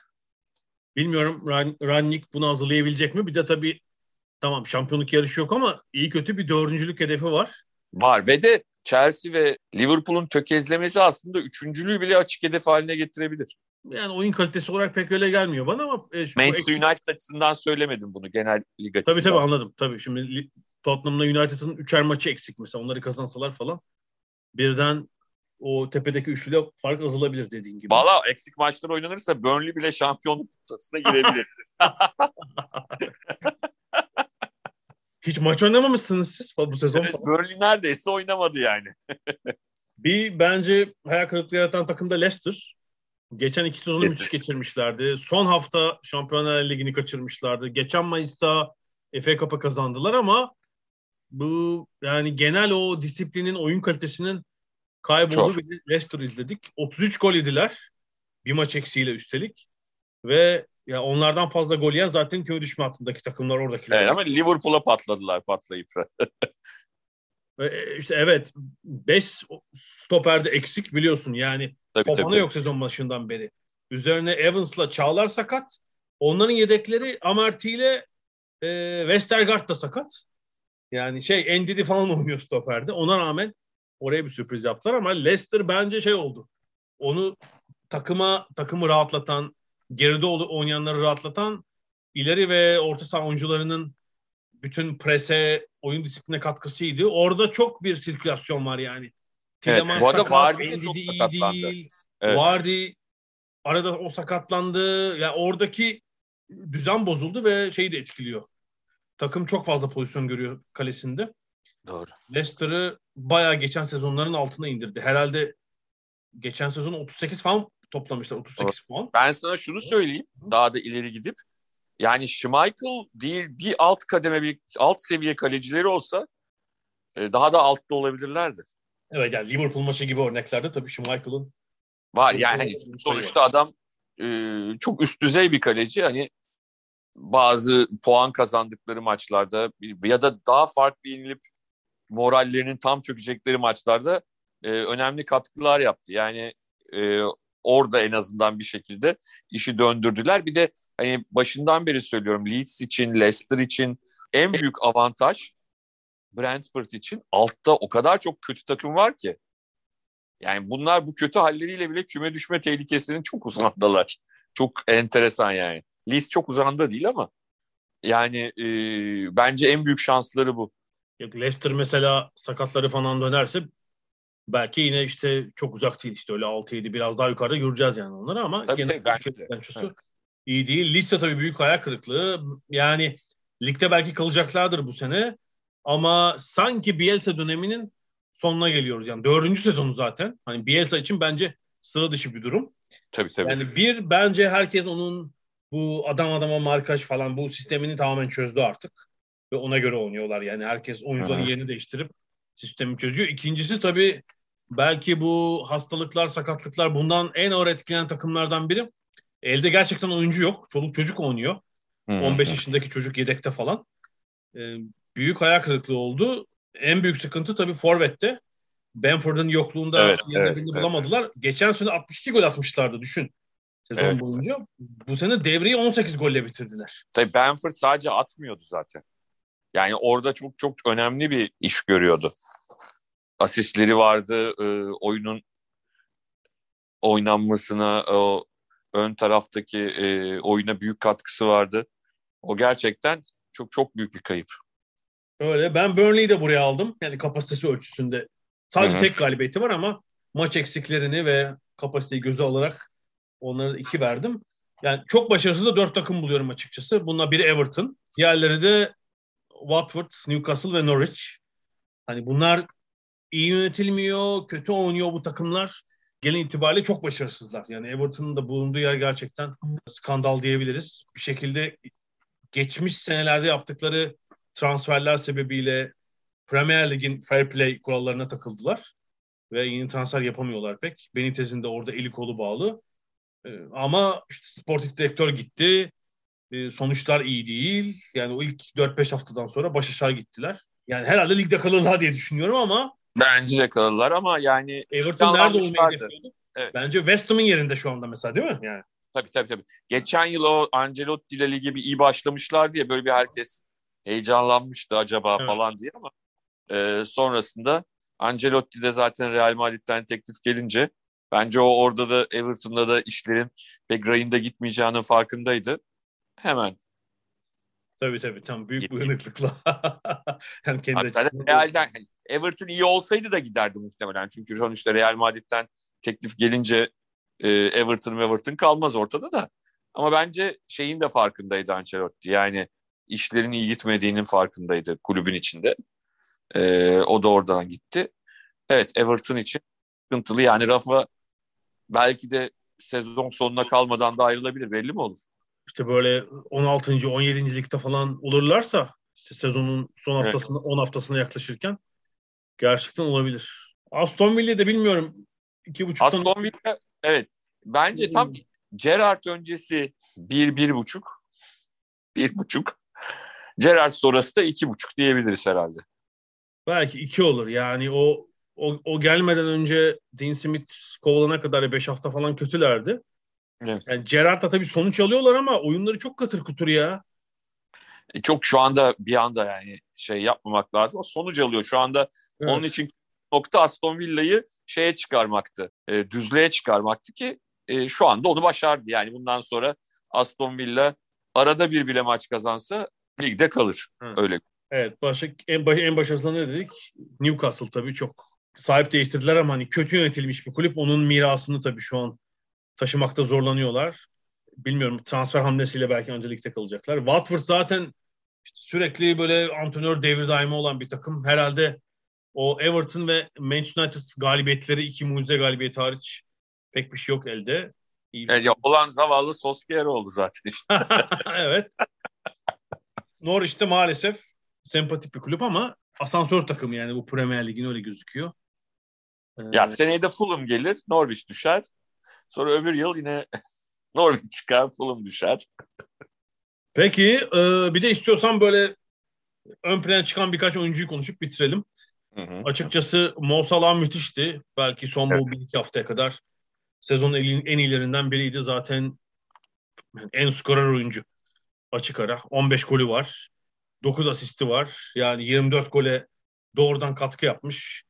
Bilmiyorum Rannik bunu hazırlayabilecek mi? Bir de tabii tamam şampiyonluk yarışı yok ama iyi kötü bir dördüncülük hedefi var. Var ve de Chelsea ve Liverpool'un tökezlemesi aslında üçüncülüğü bile açık hedef haline getirebilir. Yani oyun kalitesi olarak pek öyle gelmiyor bana ama... E, Manchester ek... United açısından söylemedim bunu genel lig açısından. Tabii tabii anladım. Tabii şimdi Tottenham'la United'ın üçer maçı eksik mesela onları kazansalar falan birden o tepedeki üçlüyle fark azalabilir dediğin gibi. Valla eksik maçlar oynanırsa Burnley bile şampiyonluk potasına girebilir. Hiç maç oynamamışsınız siz bu sezon. Evet, Burnley neredeyse oynamadı yani. bir bence hayal kırıklığı yaratan takım da Leicester. Geçen iki sezonu müthiş geçirmişlerdi. Son hafta Şampiyonlar Ligi'ni kaçırmışlardı. Geçen Mayıs'ta FA Cup'ı kazandılar ama bu yani genel o disiplinin, oyun kalitesinin kaybolduğu bir Leicester izledik. 33 gol yediler. Bir maç eksiğiyle üstelik. Ve ya onlardan fazla gol yiyen zaten köy düşme hattındaki takımlar oradakiler. Evet ama Liverpool'a patladılar patlayıp. e, işte evet 5 stoperde eksik biliyorsun yani tabii, tabii. yok sezon başından beri. Üzerine Evans'la Çağlar sakat. Onların yedekleri Amarty ile e, Westergaard da sakat. Yani şey Ndidi falan oynuyor stoperde. Ona rağmen oraya bir sürpriz yaptılar ama Leicester bence şey oldu. Onu takıma takımı rahatlatan, geride oynayanları rahatlatan ileri ve orta saha oyuncularının bütün prese, oyun disipline katkısıydı. Orada çok bir sirkülasyon var yani. Evet, bu arada Vardy de çok sakatlandı. Değil. Evet. Vardy arada o sakatlandı. Ya yani oradaki düzen bozuldu ve şeyi de etkiliyor. Takım çok fazla pozisyon görüyor kalesinde. Doğru. Leicester'ı bayağı geçen sezonların altına indirdi. Herhalde geçen sezon 38 falan toplamışlar. 38 Doğru. puan. Ben sana şunu söyleyeyim. Daha da ileri gidip yani Schmeichel değil bir alt kademe bir alt seviye kalecileri olsa e, daha da altta olabilirlerdi. Evet yani Liverpool maçı gibi örneklerde tabii Schmeichel'ın var yani hani sonuçta var. adam e, çok üst düzey bir kaleci hani bazı puan kazandıkları maçlarda ya da daha farklı yenilip morallerinin tam çökecekleri maçlarda e, önemli katkılar yaptı. Yani e, orada en azından bir şekilde işi döndürdüler. Bir de hani başından beri söylüyorum Leeds için, Leicester için en büyük avantaj Brentford için altta o kadar çok kötü takım var ki. Yani bunlar bu kötü halleriyle bile küme düşme tehlikesinin çok uzandalar. Çok enteresan yani. Leeds çok uzanda değil ama yani e, bence en büyük şansları bu. Yok Leicester mesela sakatları falan dönerse belki yine işte çok uzak değil işte öyle 6-7 biraz daha yukarıda göreceğiz yani onları ama tabii, tabii, belki de. Evet. iyi değil. Liste tabii büyük ayak kırıklığı. Yani ligde belki kalacaklardır bu sene ama sanki Bielsa döneminin sonuna geliyoruz. Yani dördüncü sezonu zaten. Hani Bielsa için bence sıra dışı bir durum. Tabii tabii. Yani bir bence herkes onun bu adam adama markaj falan bu sistemini tamamen çözdü artık. Ve ona göre oynuyorlar. Yani herkes oyuncuların yerini değiştirip sistemi çözüyor. İkincisi tabii belki bu hastalıklar, sakatlıklar bundan en ağır etkilenen takımlardan biri. Elde gerçekten oyuncu yok. Çoluk çocuk oynuyor. Hı-hı. 15 yaşındaki çocuk yedekte falan. Ee, büyük hayal kırıklığı oldu. En büyük sıkıntı tabii Forvet'te. Benford'un yokluğunda evet, evet, evet, bulamadılar. Geçen sene 62 gol atmışlardı düşün. Sezon evet. boyunca. Bu sene devreyi 18 golle bitirdiler. Tabii Benford sadece atmıyordu zaten. Yani orada çok çok önemli bir iş görüyordu. Asistleri vardı, e, oyunun oynanmasına, o ön taraftaki e, oyuna büyük katkısı vardı. O gerçekten çok çok büyük bir kayıp. Öyle. Ben Burnley'i de buraya aldım. Yani kapasitesi ölçüsünde. Sadece Hı-hı. tek galibiyeti var ama maç eksiklerini ve kapasiteyi göze alarak onlara iki verdim. Yani çok başarısız da dört takım buluyorum açıkçası. Bunlar biri Everton. Diğerleri de Watford, Newcastle ve Norwich. Hani bunlar iyi yönetilmiyor, kötü oynuyor bu takımlar. Gelin itibariyle çok başarısızlar. Yani Everton'un da bulunduğu yer gerçekten skandal diyebiliriz. Bir şekilde geçmiş senelerde yaptıkları transferler sebebiyle Premier Lig'in fair play kurallarına takıldılar. Ve yeni transfer yapamıyorlar pek. Benitez'in de orada eli kolu bağlı. Ee, ama işte sportif direktör gitti. Ee, sonuçlar iyi değil. Yani o ilk 4-5 haftadan sonra baş aşağı gittiler. Yani herhalde ligde kalırlar diye düşünüyorum ama Bence de kalırlar ama yani Everton nerede olmayı hedefliyordu? Evet. Bence West Ham'ın yerinde şu anda mesela değil mi? Yani. Tabii tabii tabii. Geçen yıl o Ancelotti ile ligi bir iyi başlamışlar diye böyle bir herkes heyecanlanmıştı acaba evet. falan diye ama e, sonrasında Ancelotti de zaten Real Madrid'den teklif gelince bence o orada da Everton'da da işlerin pek rayında gitmeyeceğinin farkındaydı. Hemen Tabii tabii tam büyük uyanıklıkla. yani kendi Real'den hani Everton iyi olsaydı da giderdi muhtemelen. Çünkü sonuçta Real Madrid'den teklif gelince e, Everton Everton kalmaz ortada da. Ama bence şeyin de farkındaydı Ancelotti. Yani işlerin iyi gitmediğinin farkındaydı kulübün içinde. E, o da oradan gitti. Evet Everton için sıkıntılı. Yani Rafa belki de sezon sonuna kalmadan da ayrılabilir. Belli mi olur? İşte böyle 16. 17. ligde falan olurlarsa işte sezonun son haftasına evet. 10 haftasına yaklaşırken gerçekten olabilir. Aston Villa de bilmiyorum. 2.5'tan Aston Villa evet. Bence tam hmm. Gerrard öncesi 1 1.5 1.5 Gerrard sonrası da iki buçuk diyebiliriz herhalde. Belki iki olur. Yani o o, o gelmeden önce Dean Smith kovalana kadar 5 hafta falan kötülerdi. Evet. Yani Gerrard'la tabii sonuç alıyorlar ama oyunları çok katır kutur ya. E çok şu anda bir anda yani şey yapmamak lazım. Sonuç alıyor şu anda. Evet. Onun için nokta Aston Villa'yı şeye çıkarmaktı. E, düzlüğe çıkarmaktı ki e, şu anda onu başardı. Yani bundan sonra Aston Villa arada bir bile maç kazansa ligde kalır. Hı. Öyle. Evet, başa, en, baş, en başarısında ne dedik? Newcastle tabii çok sahip değiştirdiler ama hani kötü yönetilmiş bir kulüp. Onun mirasını tabii şu an taşımakta zorlanıyorlar. Bilmiyorum transfer hamlesiyle belki öncelikte kalacaklar. Watford zaten sürekli böyle antrenör devir daimi olan bir takım. Herhalde o Everton ve Manchester United galibiyetleri iki mucize galibiyeti hariç pek bir şey yok elde. İyi yani olan zavallı Solskjaer oldu zaten işte. evet. Norwich'te maalesef sempatik bir kulüp ama asansör takımı yani bu Premier Lig'in öyle gözüküyor. Ya seneye de Fulham gelir, Norwich düşer. Sonra öbür yıl yine Norwich çıkar, Fulham düşer. Peki e, bir de istiyorsan böyle ön plana çıkan birkaç oyuncuyu konuşup bitirelim. Hı hı. Açıkçası Mo Salah müthişti. Belki son evet. bu bir iki haftaya kadar sezonun en iyilerinden biriydi. Zaten en skorer oyuncu açık ara. 15 golü var. 9 asisti var. Yani 24 gole doğrudan katkı yapmış.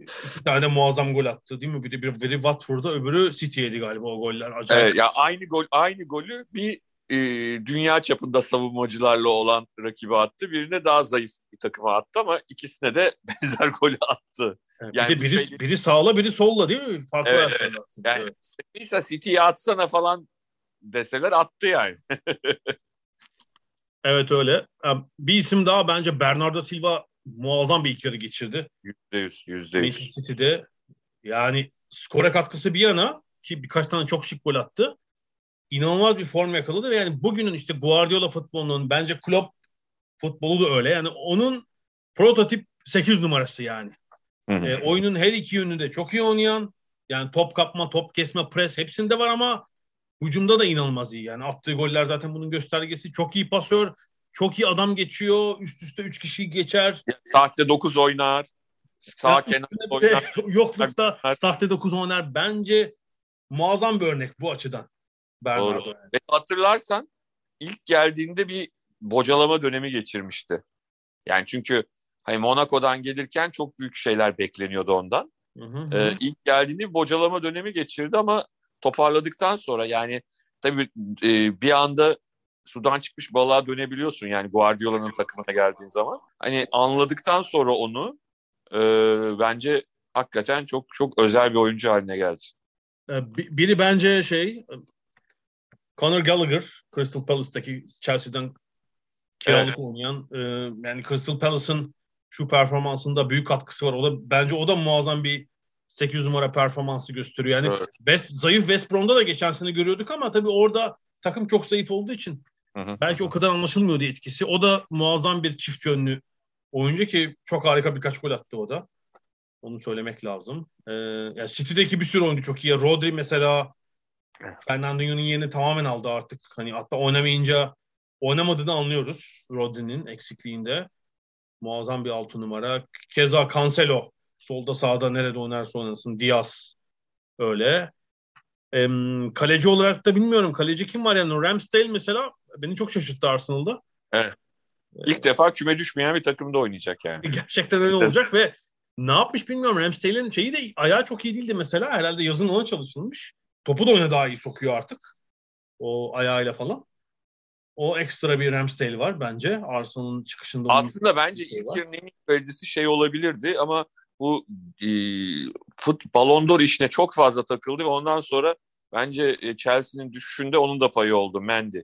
İki tane muazzam gol attı değil mi? Bir de bir biri Watford'da öbürü City'ydi galiba o goller. Acayip. Evet, ya aynı gol aynı golü bir e, dünya çapında savunmacılarla olan rakibi attı. Birine daha zayıf bir takıma attı ama ikisine de benzer golü attı. Yani bir biri, şey... biri sağla biri solla değil mi? Farklı evet, evet. Yani evet. City'ye atsana falan deseler attı yani. evet öyle. Bir isim daha bence Bernardo Silva muazzam bir ilk yarı geçirdi. Yüzde yüz, yüzde yüz. City'de yani skora katkısı bir yana ki birkaç tane çok şık gol attı. İnanılmaz bir form yakaladı ve yani bugünün işte Guardiola futbolunun bence Klopp futbolu da öyle. Yani onun prototip 8 numarası yani. E, oyunun her iki yönünü de çok iyi oynayan yani top kapma, top kesme, pres hepsinde var ama hücumda da inanılmaz iyi. Yani attığı goller zaten bunun göstergesi. Çok iyi pasör, çok iyi adam geçiyor. Üst üste 3 kişi geçer. Sahte 9 oynar. Sağ ya kenar oynar. Yoklukta sahte 9 oynar. Bence muazzam bir örnek bu açıdan. Bernardo. Yani. hatırlarsan ilk geldiğinde bir bocalama dönemi geçirmişti. Yani çünkü hani Monaco'dan gelirken çok büyük şeyler bekleniyordu ondan. Hı hı. Ee, ilk geldiğinde bir bocalama dönemi geçirdi ama toparladıktan sonra yani tabii e, bir anda sudan çıkmış balığa dönebiliyorsun yani Guardiola'nın takımına geldiğin zaman. Hani anladıktan sonra onu e, bence hakikaten çok çok özel bir oyuncu haline geldi. Ee, biri bence şey Conor Gallagher Crystal Palace'daki Chelsea'den kiralık evet. oynayan e, yani Crystal Palace'ın şu performansında büyük katkısı var. O da bence o da muazzam bir 8 numara performansı gösteriyor. Yani evet. West, zayıf West Brom'da da geçen sene görüyorduk ama tabii orada takım çok zayıf olduğu için Hı hı. Belki o kadar anlaşılmıyordu etkisi. O da muazzam bir çift yönlü oyuncu ki çok harika birkaç gol attı o da. Onu söylemek lazım. Ee, yani City'deki bir sürü oyuncu çok iyi. Rodri mesela Fernandinho'nun yerini tamamen aldı artık. Hani hatta oynamayınca oynamadığını anlıyoruz Rodri'nin eksikliğinde. Muazzam bir altı numara. Keza Cancelo solda sağda nerede oynarsa oynasın. Diaz öyle. Ee, kaleci olarak da bilmiyorum. Kaleci kim var yani? Ramsdale mesela beni çok şaşırttı Arsenal'da. Evet. İlk defa küme düşmeyen bir takımda oynayacak yani. Gerçekten öyle olacak ve ne yapmış bilmiyorum. Ramsdale'in şeyi de ayağı çok iyi değildi mesela. Herhalde yazın ona çalışılmış. Topu da oyuna daha iyi sokuyor artık. O ayağıyla falan. O ekstra bir Ramsdale var bence. Arsenal'ın çıkışında. Aslında bence şey ilk yarının en iyi şey olabilirdi ama bu e, fut Ballon işine çok fazla takıldı ve ondan sonra bence e, Chelsea'nin düşüşünde onun da payı oldu Mendy.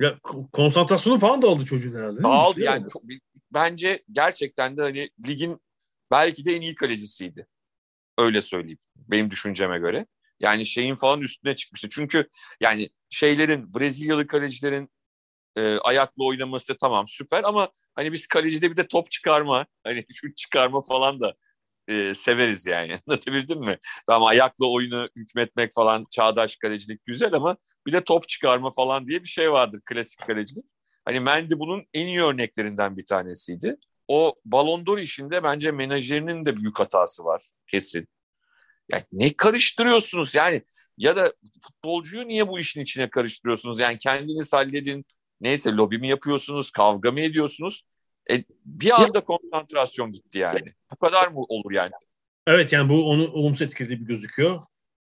Ya, konsantrasyonu falan da aldı çocuğun herhalde. Aldı yani çok, bence gerçekten de hani ligin belki de en iyi kalecisiydi. Öyle söyleyeyim benim düşünceme göre. Yani şeyin falan üstüne çıkmıştı. Çünkü yani şeylerin Brezilyalı kalecilerin e, ayakla oynaması tamam süper ama hani biz kalecide bir de top çıkarma hani şut çıkarma falan da e, severiz yani. Anlatabildim mi? Tamam ayakla oyunu hükmetmek falan çağdaş kalecilik güzel ama bir de top çıkarma falan diye bir şey vardır klasik kalecilik. Hani Mendy bunun en iyi örneklerinden bir tanesiydi. O Ballon d'Or işinde bence menajerinin de büyük hatası var kesin. Yani ne karıştırıyorsunuz yani ya da futbolcuyu niye bu işin içine karıştırıyorsunuz? Yani kendiniz halledin. Neyse lobi mi yapıyorsunuz, kavga mı ediyorsunuz? E, bir anda ya. konsantrasyon gitti yani. Bu kadar mı olur yani? Evet yani bu onu olumsuz etkilediği bir gözüküyor.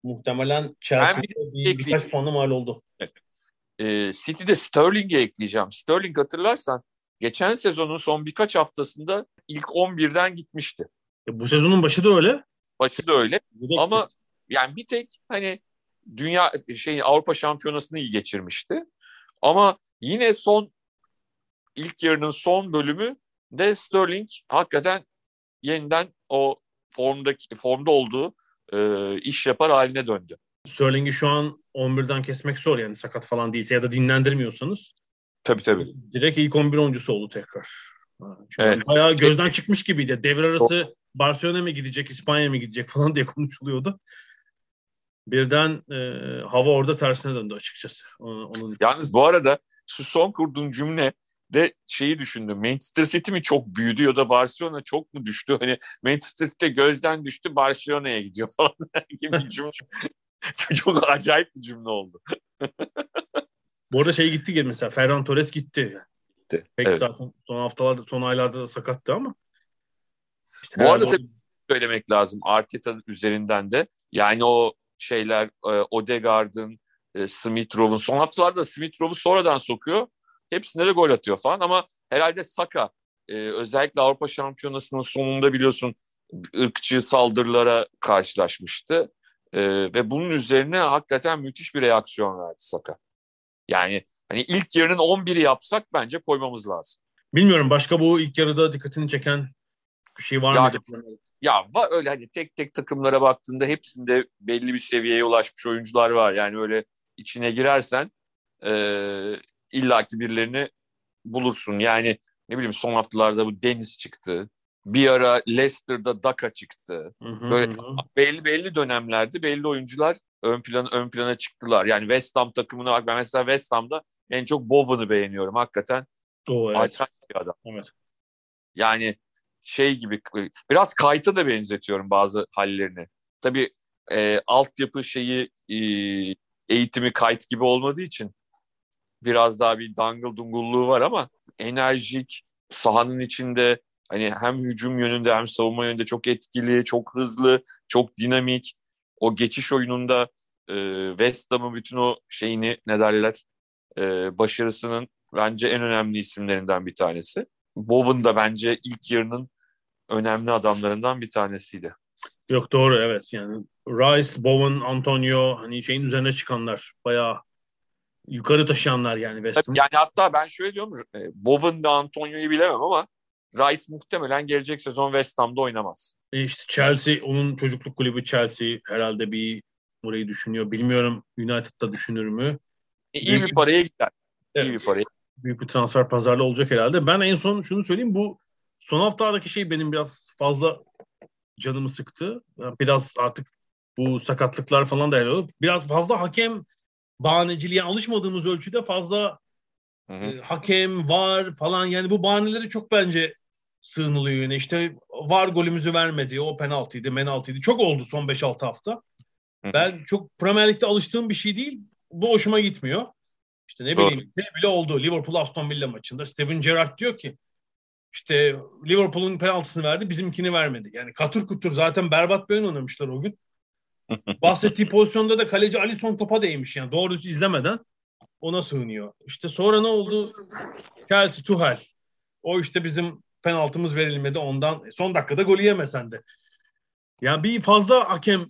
Muhtemelen Chelsea'de bir, bir, birkaç puanla mal oldu. Evet. E, City'de Sterling'e ekleyeceğim. Sterling hatırlarsan geçen sezonun son birkaç haftasında ilk 11'den gitmişti. E, bu sezonun başı da öyle. Başı da öyle. Ama yani bir tek hani dünya şey Avrupa Şampiyonası'nı iyi geçirmişti. Ama yine son ilk yarının son bölümü de Sterling hakikaten yeniden o formdaki formda olduğu e, iş yapar haline döndü. Sterling'i şu an 11'den kesmek zor yani sakat falan değilse ya da dinlendirmiyorsanız. Tabii tabii. Direkt ilk 11 oyuncusu oldu tekrar. Çünkü evet. bayağı gözden çıkmış gibiydi. Devre arası Barcelona mı gidecek, İspanya mı gidecek falan diye konuşuluyordu. Birden e, hava orada tersine döndü açıkçası. Onun Yalnız bu arada şu son kurduğun cümle de şeyi düşündüm. Manchester City mi çok büyüdü ya da Barcelona çok mu düştü? Hani Manchester City gözden düştü Barcelona'ya gidiyor falan gibi cümle. çok acayip bir cümle oldu. Bu arada şey gitti gibi mesela Ferran Torres gitti. Gitti. Peki evet. zaten son haftalarda son aylarda da sakattı ama. İşte Bu arada tabii söylemek lazım Arteta üzerinden de. Yani o şeyler e, Odegaard'ın, e, Smith Rowe'un son haftalarda Smith Rowe'u sonradan sokuyor. Hepsinde de gol atıyor falan ama herhalde Saka e, özellikle Avrupa Şampiyonası'nın sonunda biliyorsun ırkçı saldırılara karşılaşmıştı. E, ve bunun üzerine hakikaten müthiş bir reaksiyon verdi Saka. Yani hani ilk yarının 11'i yapsak bence koymamız lazım. Bilmiyorum başka bu ilk yarıda dikkatini çeken bir şey var yani, mı? Ya var öyle hani tek tek takımlara baktığında hepsinde belli bir seviyeye ulaşmış oyuncular var. Yani öyle içine girersen e, illaki birilerini bulursun. Yani ne bileyim son haftalarda bu Deniz çıktı. Bir ara Leicester'da Daka çıktı. Hı hı, Böyle belli belli dönemlerde belli oyuncular ön plana ön plana çıktılar. Yani West Ham takımına bak ben mesela West Ham'da en çok Bowen'ı beğeniyorum hakikaten. O evet. bir adam. Evet. Yani şey gibi biraz kayta da benzetiyorum bazı hallerini. Tabii e, altyapı şeyi e, eğitimi kayıt gibi olmadığı için biraz daha bir dangıl dungulluğu var ama enerjik sahanın içinde hani hem hücum yönünde hem savunma yönünde çok etkili, çok hızlı, çok dinamik. O geçiş oyununda e, West Ham'ın bütün o şeyini ne derler e, başarısının bence en önemli isimlerinden bir tanesi. Bowen da bence ilk yarının önemli adamlarından bir tanesiydi. Yok doğru evet yani Rice, Bowen, Antonio hani şeyin üzerine çıkanlar bayağı yukarı taşıyanlar yani West Ham. Yani hatta ben şöyle diyorum e, Bowen de Antonio'yu bilemem ama Rice muhtemelen gelecek sezon West Ham'da oynamaz. E işte Chelsea onun çocukluk kulübü Chelsea herhalde bir burayı düşünüyor. Bilmiyorum United'da düşünür mü? E, iyi bir paraya gider. Evet. İyi bir paraya. Büyük bir transfer pazarlığı olacak herhalde. Ben en son şunu söyleyeyim bu son haftalardaki şey benim biraz fazla canımı sıktı. Biraz artık bu sakatlıklar falan da oldu. Biraz fazla hakem bahaneciliğe alışmadığımız ölçüde fazla E, hakem var falan yani bu bahaneleri çok bence sığınılıyor yine. İşte var golümüzü vermedi. O penaltıydı, menaltıydı. Çok oldu son 5-6 hafta. Hı hı. Ben çok Premier Lig'de alıştığım bir şey değil. Bu hoşuma gitmiyor. İşte ne bileyim ne bile oldu. Liverpool Aston Villa maçında Steven Gerrard diyor ki işte Liverpool'un penaltısını verdi, bizimkini vermedi. Yani katır kutur zaten berbat bir oyun oynamışlar o gün. Bahsettiği pozisyonda da kaleci Alisson topa değmiş yani doğru izlemeden ona sığınıyor. İşte sonra ne oldu? Chelsea Tuhel. O işte bizim penaltımız verilmedi ondan. Son dakikada golü yemesen de. Yani bir fazla hakem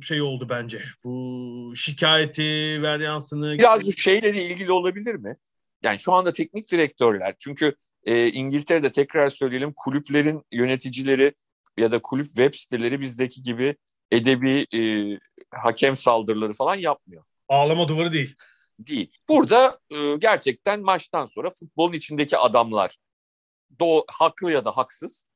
şey oldu bence. Bu şikayeti, veryansını... Biraz bu şeyle de ilgili olabilir mi? Yani şu anda teknik direktörler çünkü e, İngiltere'de tekrar söyleyelim kulüplerin yöneticileri ya da kulüp web siteleri bizdeki gibi edebi e, hakem saldırıları falan yapmıyor. Ağlama duvarı değil. Değil. Burada e, gerçekten maçtan sonra futbolun içindeki adamlar do haklı ya da haksız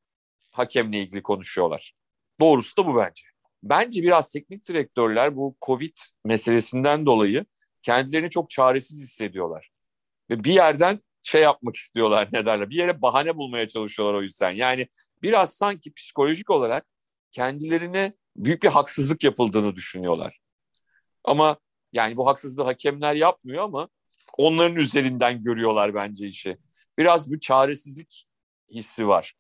hakemle ilgili konuşuyorlar. Doğrusu da bu bence. Bence biraz teknik direktörler bu Covid meselesinden dolayı kendilerini çok çaresiz hissediyorlar. Ve bir yerden şey yapmak istiyorlar ne derler. Bir yere bahane bulmaya çalışıyorlar o yüzden. Yani biraz sanki psikolojik olarak kendilerine büyük bir haksızlık yapıldığını düşünüyorlar. Ama yani bu haksızlığı hakemler yapmıyor ama onların üzerinden görüyorlar bence işi. Biraz bir çaresizlik hissi var.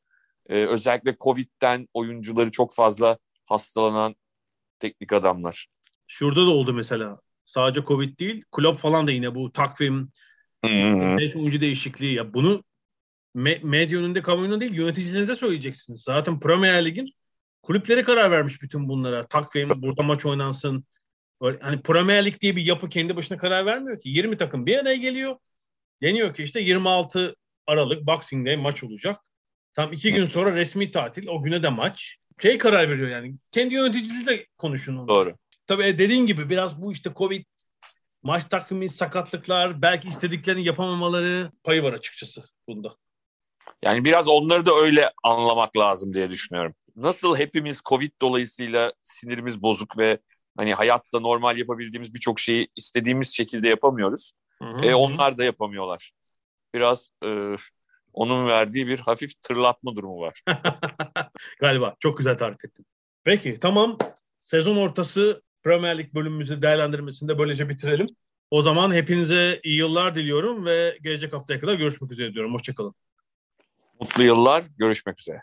Ee, özellikle Covid'den oyuncuları çok fazla hastalanan teknik adamlar. Şurada da oldu mesela. Sadece Covid değil, kulüp falan da yine bu takvim, Hiç oyuncu değişikliği. Ya bunu me- medya önünde, kamuoyunda değil, yöneticilerinize söyleyeceksiniz. Zaten Premier Lig'in kulüpleri karar vermiş bütün bunlara. Takvim, burada maç oynansın. Böyle, hani Premier Lig diye bir yapı kendi başına karar vermiyor ki. 20 takım bir araya geliyor. Deniyor ki işte 26 Aralık Boxing Day maç olacak. Tam iki gün sonra resmi tatil. O güne de maç. Şey karar veriyor yani. Kendi yöneticisiyle konuşun onu. Doğru. Tabii e, dediğin gibi biraz bu işte Covid, maç takvimi, sakatlıklar, belki istediklerini yapamamaları payı var açıkçası bunda. Yani biraz onları da öyle anlamak lazım diye düşünüyorum. Nasıl hepimiz Covid dolayısıyla sinirimiz bozuk ve hani hayatta normal yapabildiğimiz birçok şeyi istediğimiz şekilde yapamıyoruz. Hı hı. E, onlar da yapamıyorlar. Biraz e, onun verdiği bir hafif tırlatma durumu var. Galiba çok güzel tarif ettin. Peki tamam sezon ortası Premier Lig bölümümüzü değerlendirmesini de böylece bitirelim. O zaman hepinize iyi yıllar diliyorum ve gelecek haftaya kadar görüşmek üzere diyorum. Hoşçakalın. Mutlu yıllar, görüşmek üzere.